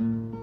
you.